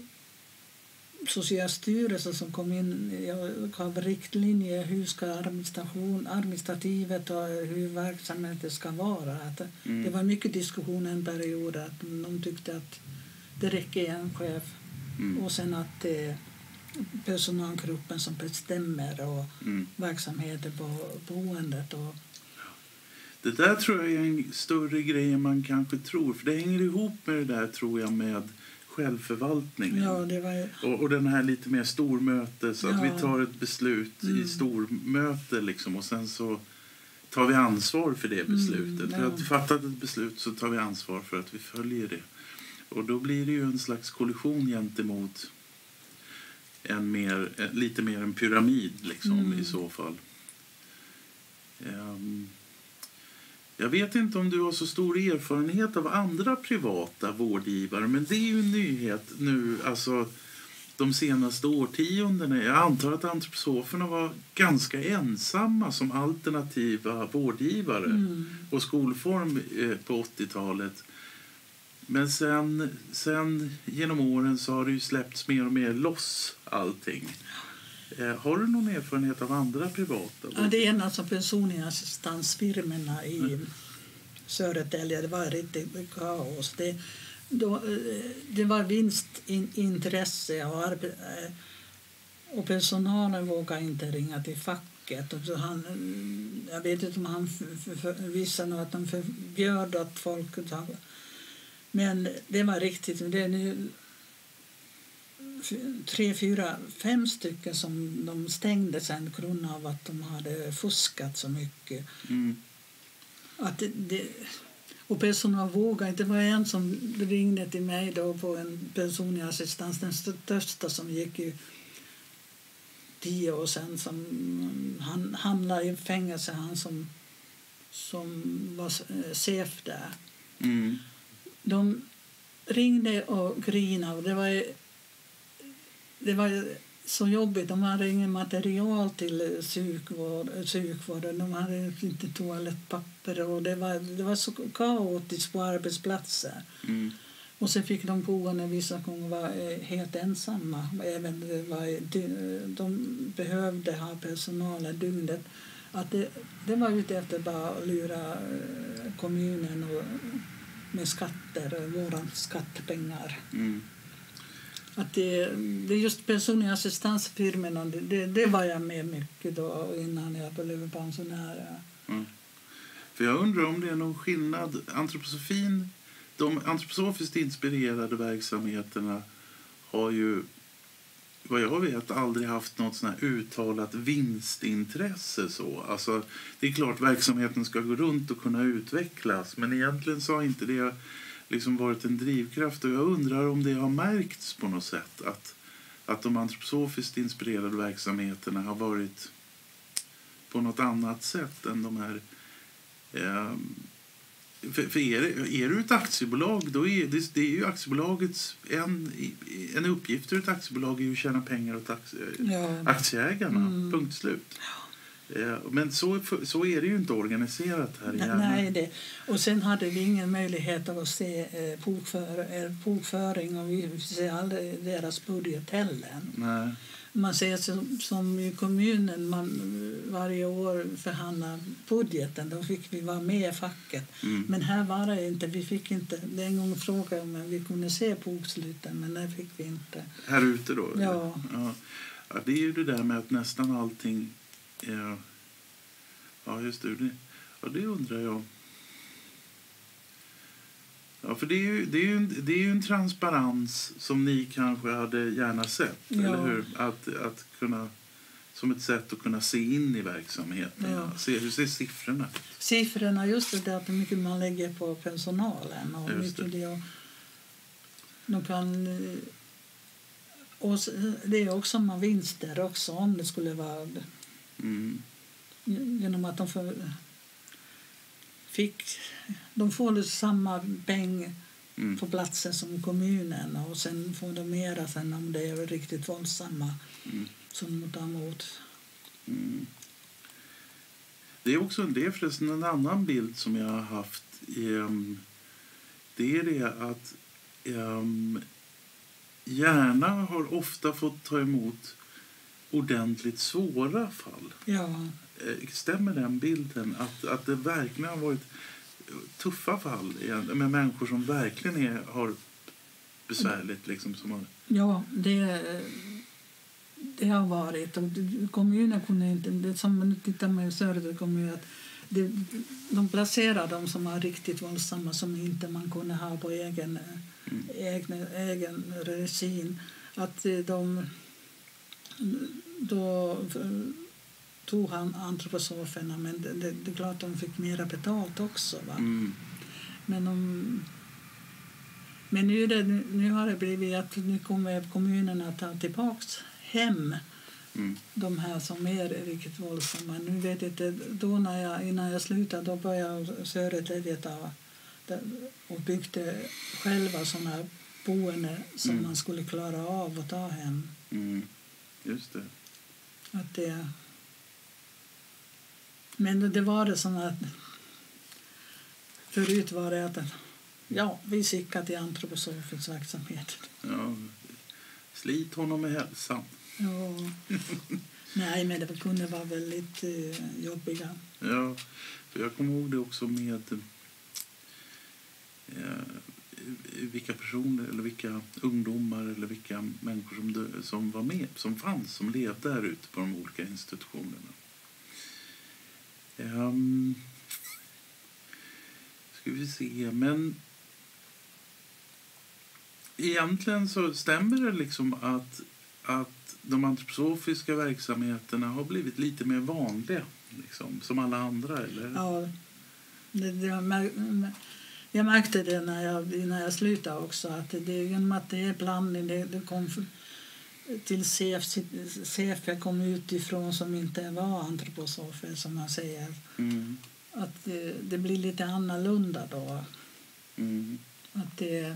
Socialstyrelsen som kom in och gav riktlinjer hur ska administration, administrativet och hur verksamheten ska vara. Att Mm. Det var mycket diskussion en period att de tyckte att det räcker en chef Mm. och sen att det är personalgruppen som bestämmer och Mm. verksamheten på boendet. Och, Det där tror jag är en större grej än man kanske tror. För det hänger ihop med det där tror jag med självförvaltningen. ja, det var, Och, och den här lite mer stormöte, så att Ja. vi tar ett beslut i Mm. stormöte liksom, och sen så tar vi ansvar för det beslutet. Mm, För ja. att vi fattat ett beslut så tar vi ansvar för att vi följer det. Och då blir det ju en slags kollision gentemot en mer, eh, lite mer en pyramid liksom, Mm. i så fall. Ehm, jag vet inte om du har så stor erfarenhet av andra privata vårdgivare men det är ju en nyhet nu, alltså de senaste årtiondena. Jag antar att antroposoferna var ganska ensamma som alternativa vårdgivare mm, och skolform eh, på 80-talet. Men sen, sen genom åren så har det ju släppts mer och mer loss allting. Eh, har du någon erfarenhet av andra privata? ja, det är en av personliga assistansfirmorna i Södertälje. Det var riktigt kaos. Det, då, eh, det var vinstintresse och, eh, och personalen vågade inte ringa till facket. Och så han, eh, jag vet inte om han visade att de förbjöd att folk men det var riktigt. Det är nu tre, fyra, fem stycken som de stängde sen på grund av att de hade fuskat så mycket. Mm. Att det, det, och personal vågade inte. Det var en som ringde till mig då på en personlig assistans, den största som gick i tio år sedan. Som, han hamnade i fängelse, han som, som var chef där. Mm. De ringde och grinade. Och det var, ju- det var så jobbigt. De hade ingen material till psykvård, psykvården. De hade inte toalettpapper. Och det, var, det var så kaotiskt på arbetsplatser. Mm. Och sen fick de boende vissa gånger vara eh, helt ensamma. Även var, de behövde ha personalen dygnet Att det, det var ute efter bara att lura eh, kommunen och, med skatter, våra skattepengar. Mm. Att det, det är just personlig assistansfirmorna, det, det, det var jag med mycket då innan jag blev pensionär. Mm. För jag undrar om det är någon skillnad. Antroposofin, de antroposofiskt inspirerade verksamheterna har ju vad jag vet aldrig haft något sån här uttalat vinstintresse. Så. Alltså, det är klart verksamheten ska gå runt och kunna utvecklas men egentligen så har inte det liksom varit en drivkraft. Och jag undrar om det har märkts på något sätt att, att de antroposofiskt inspirerade verksamheterna har varit på något annat sätt än de här eh, för, för är, det, är du ett aktiebolag, då är det, det är ju aktiebolagets... En, en uppgift ur ett aktiebolag är ju att tjäna pengar åt aktie, Ja. aktieägarna. Mm. Punkt slut. Eh, Men så, så är det ju inte organiserat här i Järna. Nej, det. Och sen hade vi ingen möjlighet att se eh, bokför, eh, bokföring och vi ser aldrig deras budget heller. Nej. Man ser som, som i kommunen, man eh, varje år förhandlar budgeten, då fick vi vara med i facket. Mm. Men här var det inte, vi fick inte, det är en gång frågade om vi kunde se boksluten, men det fick vi inte. Här ute då? Ja. ja. Ja, Det är ju det där med att nästan allting... Eh, ja, just det. Ja, det undrar jag. Ja, för det är, ju, det, är ju en, det är en transparens som ni kanske hade gärna sett, Ja. eller hur? Att, att kunna, som ett sätt att kunna se in i verksamheten. Ja. Se, hur ser siffrorna ut? Siffrorna, just det där hur mycket man lägger på personalen och Just mycket det. det. och de kan... eh, Och det är också med vinster också om det skulle vara Mm. genom att de får, fick... De får samma peng Mm. på platsen som kommunen och sen får de mera sen om det är riktigt våldsamma Mm. som de tar emot. Mm. Det är också det är förresten en annan bild som jag har haft. ehm, Det är det att um, Hjärna har ofta fått ta emot ordentligt svåra fall. Ja, Eh, Stämmer den bilden? Att, att det verkligen har varit tuffa fall med människor som verkligen är, har besvärligt. Liksom, som har, ja det, det har varit. Och kommunen kunde inte... Det som man tittar med Söder kommun att det, de placerar de som är riktigt våldsamma som inte man kunde ha på egen, Mm. egen, egen regin. Att eh, de... Då eh, tog han antroposoferna, men det, det, det är klart de fick mera betalt också. Va? mm, Men, de, men nu, det, nu, har det blivit att nu kommer kommunerna att ta tillbaka hem mm, de här som är riktigt våldsamma. Nu vet jag inte, då när jag, innan jag slutade då började Södertälje ta och byggde själva såna boenden som Mm. man skulle klara av att ta hem. mm, just det. Att det, men det, var det som att förut var det att ja, vi sickade till antroposofens verksamhet. Ja, slit honom med hälsan. Ja. Nej, men det kunde vara väldigt eh, jobbiga. Ja, för jag kommer ihåg det också med eh, vilka personer eller vilka ungdomar eller vilka människor som, dö, som var med, som fanns, som levde där ute på de olika institutionerna. Um, ska vi se, men egentligen så stämmer det liksom att, att de antroposofiska verksamheterna har blivit lite mer vanliga, liksom, som alla andra, eller? Ja, det, det, jag mär- jag märkte det när jag, när jag slutade också. Att det, genom att det är blandning, det, det kom till CF, CF jag kom utifrån som inte var antroposofer som man säger. Mm, Att det, det blir lite annorlunda då. mm, Att det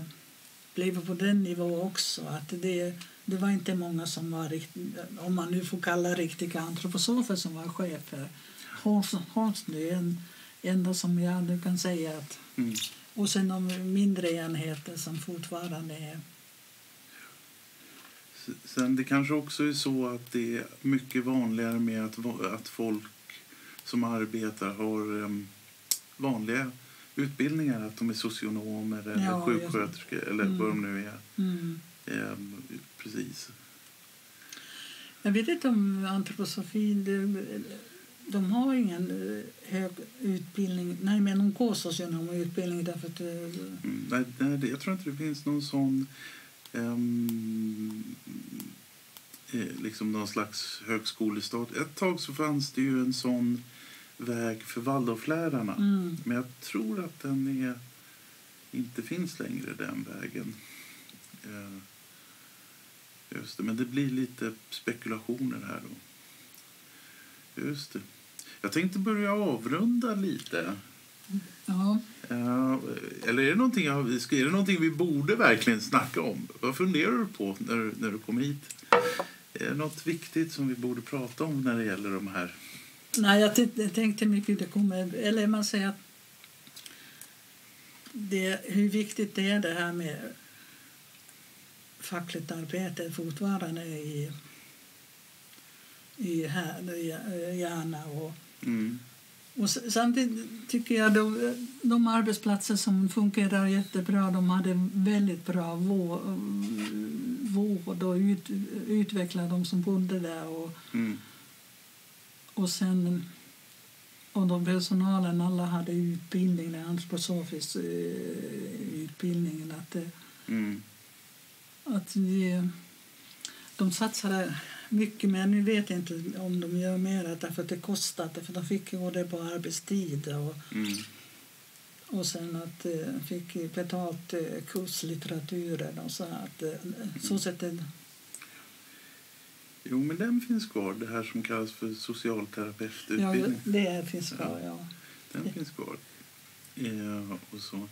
blev på den nivån också. Att det, det var inte många som var rikt, om man nu får kalla riktiga antroposofer som var chefer. Hans, Hans nu är en enda som jag nu kan säga att mm. Och sen de mindre enheter som fortfarande är... Sen det kanske också är så att det är mycket vanligare med att, att folk som arbetar har um, vanliga utbildningar, att de är socionomer eller Ja, sjuksköterskor eller Mm. vad de nu är. Mm. Um, precis. Jag vet inte om antroposofin... De, har ingen eh, hög utbildning. Nej, men de går socionomutbildning därför att... eh, Mm, nej, nej, jag tror inte det finns någon sån... eh, liksom någon slags högskolestad. Ett tag så fanns det ju en sån väg för Waldorflärarna. Mm. Men jag tror att den är, inte finns längre, den vägen. Just det, men det blir lite spekulationer här då. Just det. Jag tänkte börja avrunda lite. Ja. Eh, eller är det, någonting, är det någonting vi borde verkligen snacka om? Vad funderar du på när du, när du kom hit? Är det något viktigt som vi borde prata om när det gäller de här? Nej, jag tänkte mycket det kommer... Eller man säger att det, hur viktigt det är det här med fackligt arbete fortfarande i, i här, i Järna. Och, Mm. och samtidigt tycker jag de, de arbetsplatser som fungerar jättebra, de hade väldigt bra vård, och ut, utvecklade de som bodde där. Och, Mm. och sen och de personalen alla hade utbildning, antroposofisk eh, utbildningen. Att, det- Mm. att vi, de satsade mycket, men nu vet jag inte om de gör mer därför att det kostade. För de fick gå det på arbetstid och, Mm. och sen att eh, fick betalt eh, kurslitteraturen och så att eh, så sättet Jo, men den finns kvar. Det här som kallas för ja, socialterapeututbildning. det finns kvar. Ja. Den finns kvar. Ja, och så.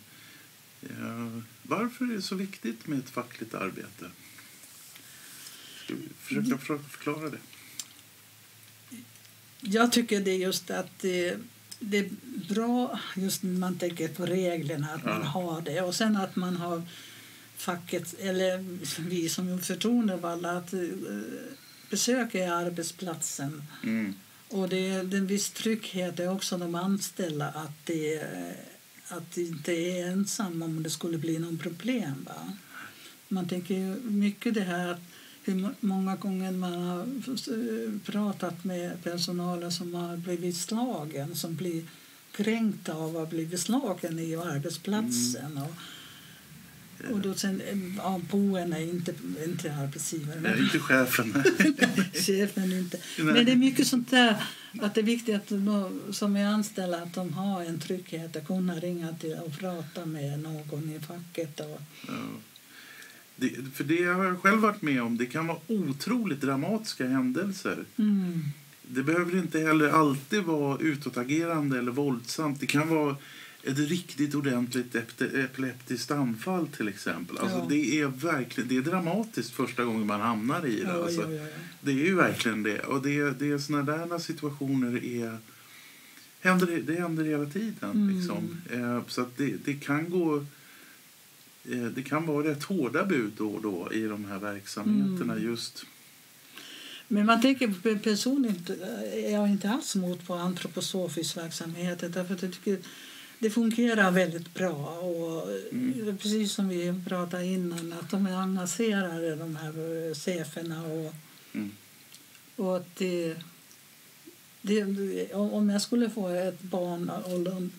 Ja, varför är det så viktigt med ett fackligt arbete? Försöka för- förklara det? Jag tycker det är just att det, det är bra just när man tänker på reglerna, att man Ja. har det. Och sen att man har facket, eller vi som förtroendevalda, att eh, besöka arbetsplatsen. Mm. Och det är en viss trygghet är också de anställda att det eh, att det inte är ensam om det skulle bli någon problem. Va? Man tänker ju mycket det här att hur må- många gånger man har eh, pratat med personalen som har blivit slagen, som blir kränkta av att ha blivit slagen i arbetsplatsen. Och, och då sen, eh, ja, boende är inte, inte arbetsgivaren, Nej, inte chefen. chefen inte. Men det är mycket sånt där att det är viktigt att de som är anställda att de har en trygghet att kunna ringa till och prata med någon i facket. Och, Ja. Det, för det har jag själv varit med om. Det kan vara otroligt dramatiska händelser. mm, Det behöver inte heller alltid vara utåtagerande eller våldsamt. Det kan vara ett riktigt ordentligt epileptiskt anfall till exempel. Alltså Ja. det är verkligen det är dramatiskt första gången man hamnar i det. ja, alltså. ja. Det är ju verkligen det. Och det, det är såna där situationer är händer, det händer hela tiden. Mm. Liksom. Eh, så det, det kan gå det kan vara rätt hårda bud då och då i de här verksamheterna. Mm. just Men man tänker personligt är jag inte alls emot på antroposofisk verksamhet därför att jag tycker det fungerar väldigt bra. Och Mm. Precis som vi pratade innan, att de är engagerade, de här eh, cheferna. Och, Mm. och att det, det, om jag skulle få ett barn, och de,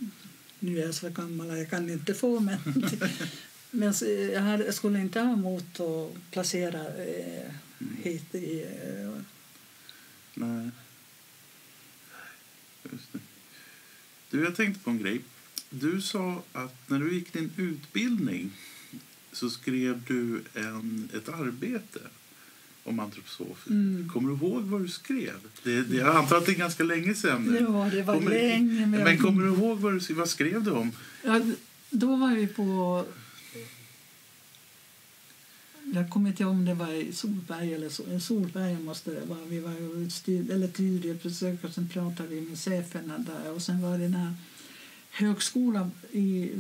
nu är jag så gammal jag kan inte få, men, men jag, hade, jag skulle inte ha emot att placera eh, hit i... Eh, Nej. Just det. Du, jag tänkte på en grej. Du sa att när du gick din utbildning så skrev du en, ett arbete om antroposofi. Mm. Kommer du ihåg vad du skrev? Det, det, jag antar att det är ganska länge sedan. nu. Ja, det var Kommer- länge. Men, Men kommer du ihåg vad, du, skrev- vad skrev du om? ja, då var vi på... Jag kommer inte ihåg om det var i Solberg eller så. Solberg måste det vara. Vi var ju styr, eller studiebesök och sen pratade vi med cheferna där. Och sen var det den här högskolan i...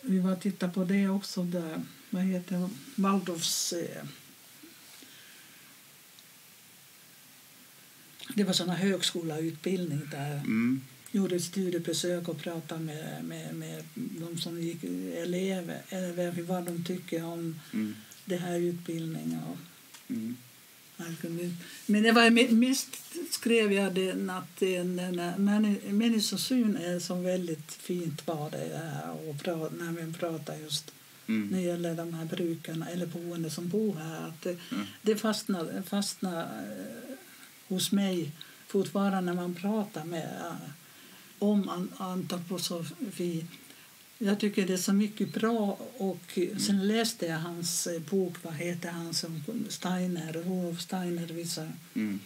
Vi var och tittade på det också där. Vad heter det? Waldorfs... Eh, det var såna högskolautbildning där. Mm. Gjorde ett studiebesök och pratade med, med, med de som gick elever, eller vad de tycker om Mm. det här utbildningen. Och, Mm. men det var me- mest skrev jag den att den, den människosyn är så väldigt fint var det och pra, när vi pratar just Mm. när det gäller de här brukarna eller boende som bor här. Att det, Mm. det fastnar, fastnar eh, hos mig fortfarande när man pratar med om an- antroposofi. Jag tycker det är så mycket bra. Och Sen läste jag hans eh, bok, vad heter han som Steiner, Rudolf Steiner visar Mm.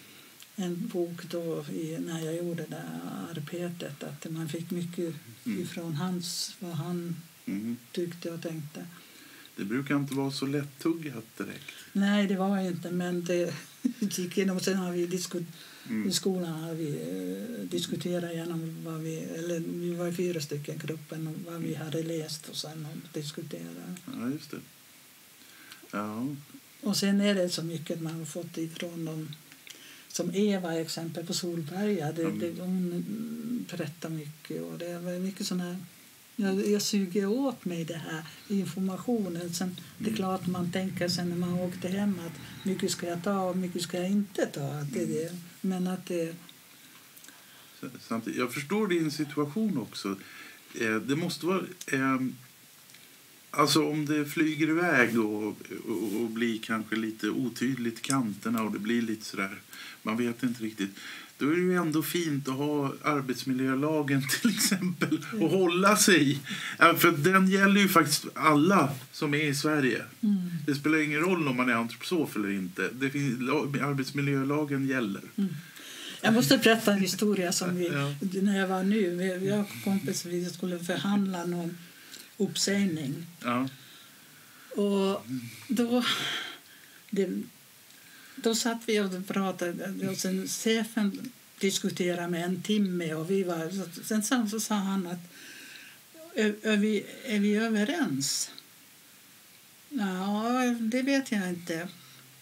en bok då i, när jag gjorde det arbetet. Att man fick mycket Mm. ifrån hans, vad han Mm. tyckte och tänkte. Det brukar inte vara så lättuggat direkt. Nej, det var inte, men det gick igenom. Sen har vi diskut, Mm. i skolan har vi eh, diskuterat igenom vad vi, eller vi var fyra stycken gruppen, och vad vi hade läst och sen diskuterat. Ja, just det. Ja. Och sen är det så mycket man har fått ifrån dem. Som Eva exempel på Solberga, det, Mm. det, hon berättar mycket och det var mycket sån här jag, jag suger åt mig det här informationen. Sen, Det är Mm. klart man tänker sen när man åkte hem att mycket ska jag ta och mycket ska jag inte ta. Det det. Men att det, Samtidigt, jag förstår din situation också. Eh, det måste vara... Ehm, alltså om det flyger iväg och, och, och blir kanske lite otydligt i kanterna och det blir lite sådär... Man vet inte riktigt. Då är det ju ändå fint att ha arbetsmiljölagen till exempel och hålla sig i. För den gäller ju faktiskt alla som är i Sverige. mm, Det spelar ingen roll om man är antroposof eller inte. Det finns, arbetsmiljölagen gäller. mm. Jag måste berätta en historia som vi, Ja. när jag var nu. Vi- och kompis vi skulle förhandla någon uppsägning. Ja. Och då, det, då satt vi och pratade och sen chefen diskuterade med en timme och vi var, sen så, så sa han att är, är, vi, är vi överens? Ja, det vet jag inte.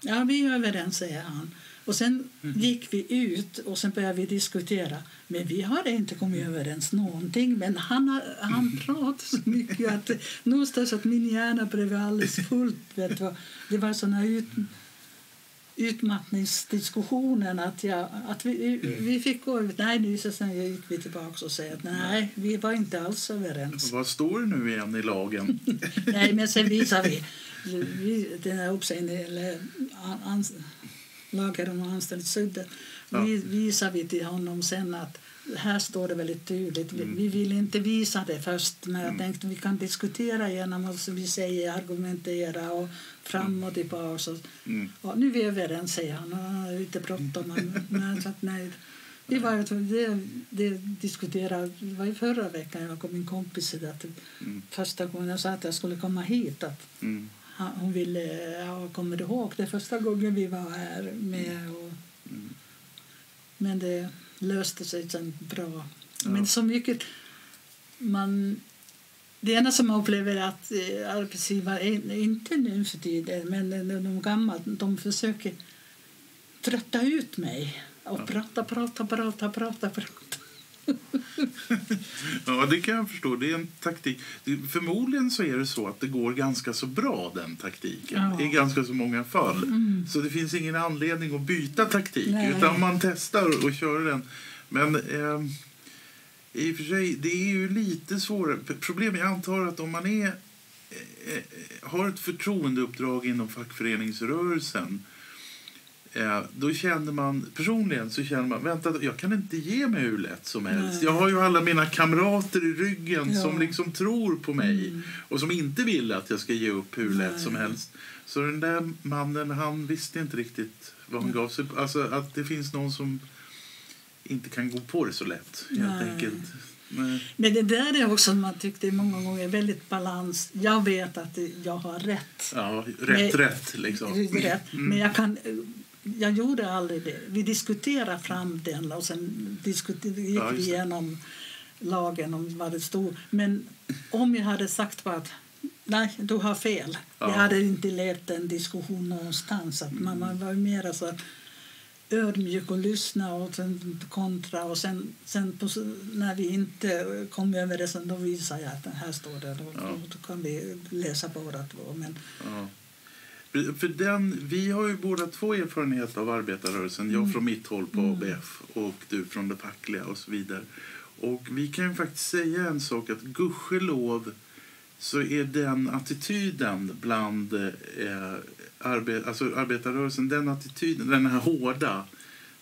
Ja, vi är överens, säger han. Och sen gick vi ut och sen började vi diskutera. Men vi har inte kommit överens någonting. Men han, har, han pratade så mycket att någonstans att min hjärna blev alldeles fullt. Vet du. Det var såna ut, utmattningsdiskussionen att, jag, att vi, vi fick gå ut. Nej, nu så sen gick vi tillbaka och sa att nej, vi var inte alls överens. Vad står det nu igen i lagen? Nej, men sen visar vi, vi den här uppsägningen, eller an, lagen om anställningsskyddet, Ja. vi, visar vi till honom sen att här står det väldigt tydligt. Vi, vi vill inte visa det först, men jag tänkte vi kan diskutera och så vi säger argumentera och fram och tillbaka. Så, Mm. ja, nu är vi överens, säger han. Han har lite bråttom. men- Men så att, nej. Vi var, det, det diskuterade, det var i förra veckan jag och min kompis att Mm. första gången jag sa att jag skulle komma hit att Mm. hon ville, ja, kommer ihåg det första gången vi var här med och, Mm. men det löste sig sen bra. Ja. Men så mycket man det ena som man upplever är att eh, arbetsgivare, in- inte nu för tiden, men de, gamla, de försöker trötta ut mig. Och Ja. prata, prata, prata, prata, prata. Ja, det kan jag förstå. Det är en taktik. Förmodligen så är det så att det går ganska så bra, den taktiken. Ja. I ganska så många fall. Mm. Så det finns ingen anledning att byta taktik. Nej. Utan man testar och kör den. Men eh, i och för sig, det är ju lite svårare. P- Problemet, jag antar att om man är, eh, eh, har ett förtroendeuppdrag inom fackföreningsrörelsen Eh, då känner man, personligen så känner man, vänta, jag kan inte ge mig hur lätt som helst. Nej. Jag har ju alla mina kamrater i ryggen Ja. som liksom tror på mig Mm. och som inte vill att jag ska ge upp hur lätt Nej. som helst. Så den där mannen, han visste inte riktigt vad han gav sig. Alltså att det finns någon som inte kan gå på det så lätt, helt enkelt. Nej. Men det där är också man tyckte många gånger väldigt balans. Jag vet att jag har rätt. Ja, rätt, Men- rätt liksom. rätt. Men jag kan jag gjorde aldrig det. Vi diskuterade fram den och sen diskuterade, gick Ja, vi igenom lagen om vad det stod. Men om jag hade sagt bara att nej, du har fel. Ja. Jag hade inte lett en diskussion någonstans. Att man, man var mer så att ödmjuk och lyssna och sen kontra. Och sen, sen på, när vi inte kom överens då visade jag att här står det. Då, Ja. då kan vi läsa båda två. Men, Ja. För- den, vi har ju båda två erfarenhet av arbetarrörelsen. Jag från mitt håll på ABF och du från det fackliga och så vidare. Och vi kan ju faktiskt säga en sak att gudskelov så är den attityden bland eh, arbe, alltså arbetarrörelsen, den attityden, den här hårda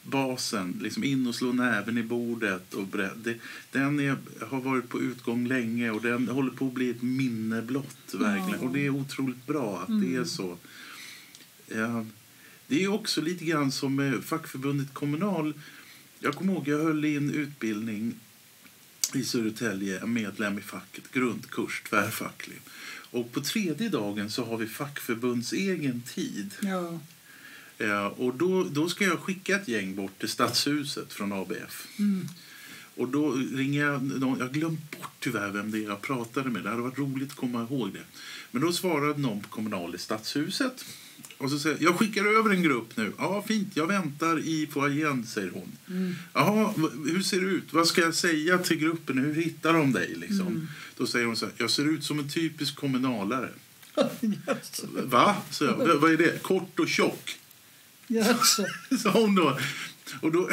basen, liksom in och slå näven i bordet och det, den är, har varit på utgång länge och den håller på att bli ett minne blott verkligen. Ja. Och det är otroligt bra att det är så. Eh, det är också lite grann som med fackförbundet Kommunal. Jag kommer ihåg, jag höll i en utbildning i Södertälje, en medlem i facket, grundkurs, tvärfacklig. Och på tredje dagen så har vi fackförbunds egen tid. ja, Eh, och då, då ska jag skicka ett gäng bort till Stadshuset från ABF. mm, Och då ringer jag, någon, jag glömt bort tyvärr vem det är jag pratade med. Det hade varit roligt att komma ihåg det. Men då svarade någon på Kommunal i Stadshuset. Och så säger jag, skickar över en grupp nu. Ja, fint, jag väntar i foajén, säger hon. mm, Jaha, hur ser det ut? Vad ska jag säga till gruppen? Hur hittar de dig? Liksom? Mm. Då säger hon så här, jag ser ut som en typisk kommunalare. Va? Så jag, "V- vad är det? Kort och tjock? Just. sa hon då. Och då,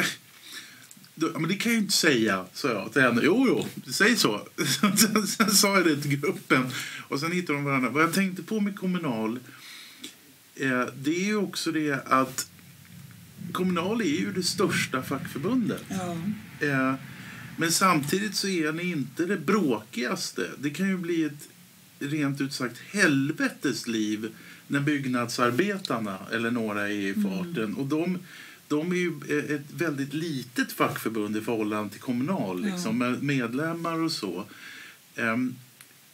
då men det kan jag ju inte säga, sa jag till henne. Jo, jo, säg så. Sen, sen sa jag det till gruppen. Och sen hittade de varandra. Vad jag tänkte på med Kommunal, det är ju också det att Kommunal är ju det största fackförbundet. Ja, Eh, men samtidigt så är ni inte det bråkigaste. Det kan ju bli ett rent ut sagt helvetes liv när byggnadsarbetarna eller några är i farten. Och de, de är ju ett väldigt litet fackförbund i förhållande till Kommunal, Ja. liksom, med medlemmar och så. Ehm,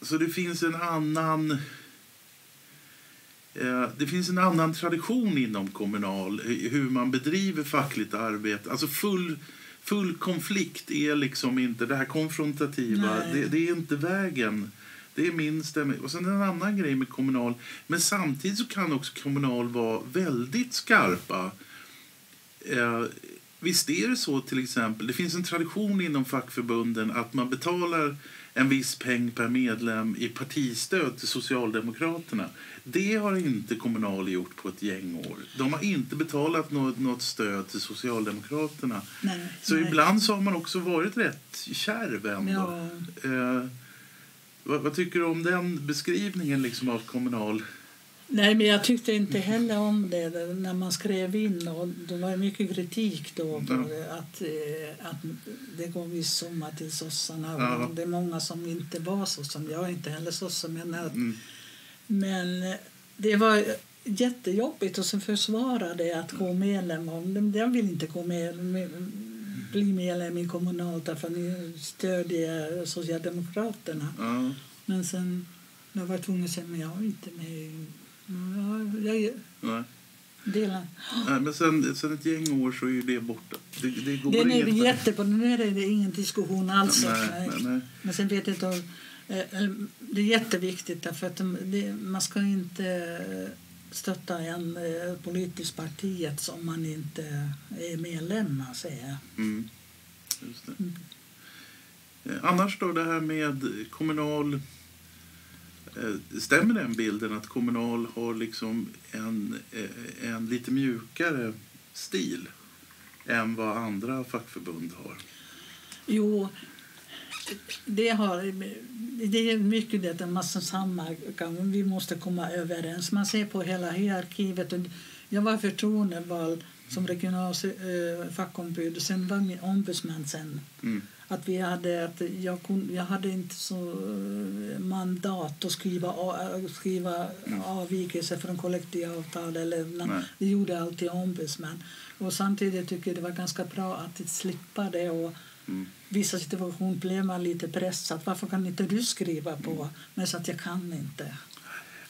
så det finns en annan... Eh, Det finns en annan tradition inom Kommunal, eh, hur man bedriver fackligt arbete. Alltså full, full konflikt är liksom inte det här konfrontativa. Det, det är inte vägen. Det är min stämning. Och sen en annan grej med Kommunal. Men samtidigt så kan också Kommunal vara väldigt skarpa. Eh, visst är det så till exempel, det finns en tradition inom fackförbunden att man betalar en viss peng per medlem i partistöd till Socialdemokraterna. Det har inte Kommunal gjort på ett gäng år. De har inte betalat något, något stöd till Socialdemokraterna. nej, Så nej. ibland så har man också varit rätt kärv ändå. Ja, Eh, vad, vad tycker du om den beskrivningen liksom av Kommunal? Nej, men jag tyckte inte heller om det när man skrev in. Och det var mycket kritik då Ja. att, eh, att det går viss summa till sossarna. Ja. Och det är många som inte var sossar. Jag är inte heller sosse. Men, att, Mm. men eh, det var jättejobbigt att sen försvara det att gå medlem. Och, jag vill inte gå med, bli medlem i Kommunalt därför att ni stödjer Socialdemokraterna. Ja. Men sen jag var tvungen att säga men jag är inte med jag Nej. men sen, sen ett gäng år så är ju det borta. Det, det går Den är jättebra. Nu är det ingen diskussion alls. Nej, Nej. nej. Men sen vet jag inte eh, eh, Det är jätteviktigt därför att de- det, man ska inte eh, stötta en politiskt partiet som man inte är medlem säger jag. Mm. Just det. Mm. Annars då det här med kommunal... eh, Stämmer den bilden att kommunal har liksom en, eh, en lite mjukare stil än vad andra fackförbund har? Jo, det, har, det är mycket det man som samverkan, vi måste komma överens. Man ser på hela hierarkiet. Och jag var förtroendevald som regional eh, fackombud. Sen var min ombudsman sen. Mm. Att vi hade, att jag, kunde, jag hade inte så eh, mandat att skriva, a- skriva avvikelser från kollektivavtal. Eller, Nej. det gjorde alltid ombudsman. Och samtidigt tycker jag det var ganska bra att slippa det. Och Mm. vissa situationer blev man lite pressad. Varför kan inte du skriva på? Men så att jag kan inte.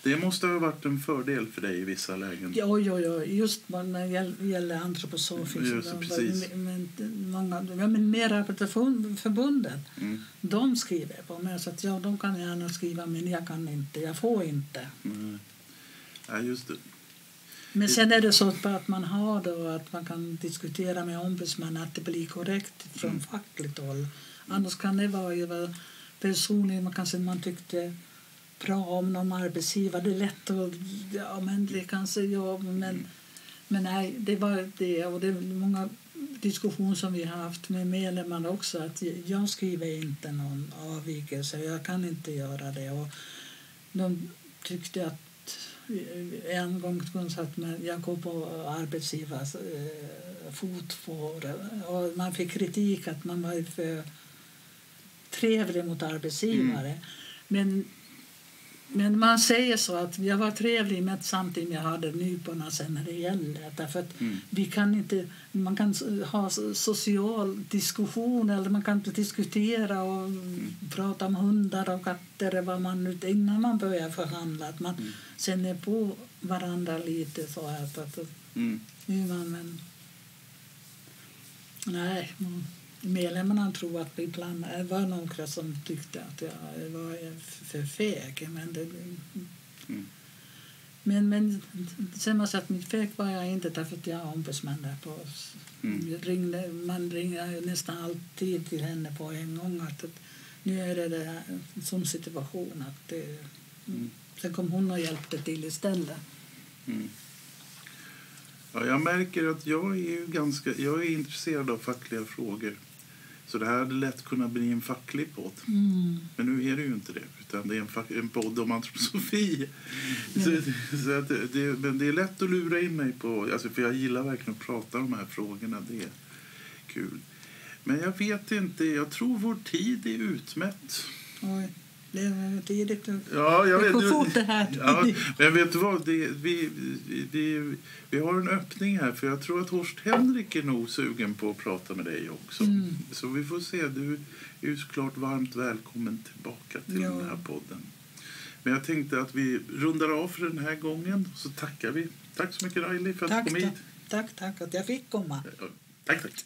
Det måste ha varit en fördel för dig i vissa lägen. Ja, ja, ja. just när det gäll- gäller antroposofiskt. Just det, precis. Men, många, men mer arbetarförbundet, Mm. de skriver på mig. Så att, ja, de kan gärna skriva, men jag kan inte. Jag får inte. Mm. Ja, just det. Men sen är det så att man har då att man kan diskutera med ombudsmannen att det blir korrekt från Mm. fackligt håll. Annars kan det vara personligen man kanske man tyckte bra om någon arbetsgivare. Det är lätt att ja men det kanske jag men men nej, det var det. Och det är många diskussioner som vi har haft med medlemmarna också att jag skriver inte någon avvikelse, jag kan inte göra det. Och de tyckte att en gång satt med, jag går på arbetsgivares eh, fotspår och man fick kritik att man var för trevlig mot arbetsgivare. Men, men man säger så att jag var trevlig men samtidigt jag hade nyporna sen när det gällde. Därför att Mm. vi kan inte, man kan ha social diskussion eller man kan inte diskutera och prata om hundar och katter vad man nu, innan man börjar förhandla. Att man Mm. känner på varandra lite så här. Att, Mm. hur man, men, nej, man- medlemmarna tror att ibland det var några som tyckte att jag var för feg. Men, det, Mm. men, men sen måste jag säga att mitt feg var jag inte därför att jag är ombudsman där på Mm. ringde, Man ringer nästan alltid till henne på en gång att, att nu är det, det här, som situation att det, Mm. Sen kom hon och hjälpte till istället. Mm. Ja, jag märker att jag är, ju ganska, jag är intresserad av fackliga frågor. Så det här hade lätt kunnat bli en facklig podd. Mm. Men nu är det ju inte det, utan det är en, fack, en podd om antroposofi. Så, så att det, det, men det är lätt att lura in mig på, alltså för jag gillar verkligen att prata om de här frågorna. Det är kul. Men jag vet inte, jag tror vår tid är utmätt. Oj, det var tidigt. Ja, jag vet. du- fort det här. Ja, men vet du vad? Det, vi, vi, vi, vi har en öppning här, för jag tror att Horst Henrik är nog sugen på att prata med dig också. Mm. Så vi får se. Du är såklart varmt välkommen tillbaka till Ja. den här podden. Men jag tänkte att vi rundar av för den här gången, så tackar vi. Tack så mycket Riley för att Tack, du kom hit. tack, tack, tack att jag fick komma. Tack, tack.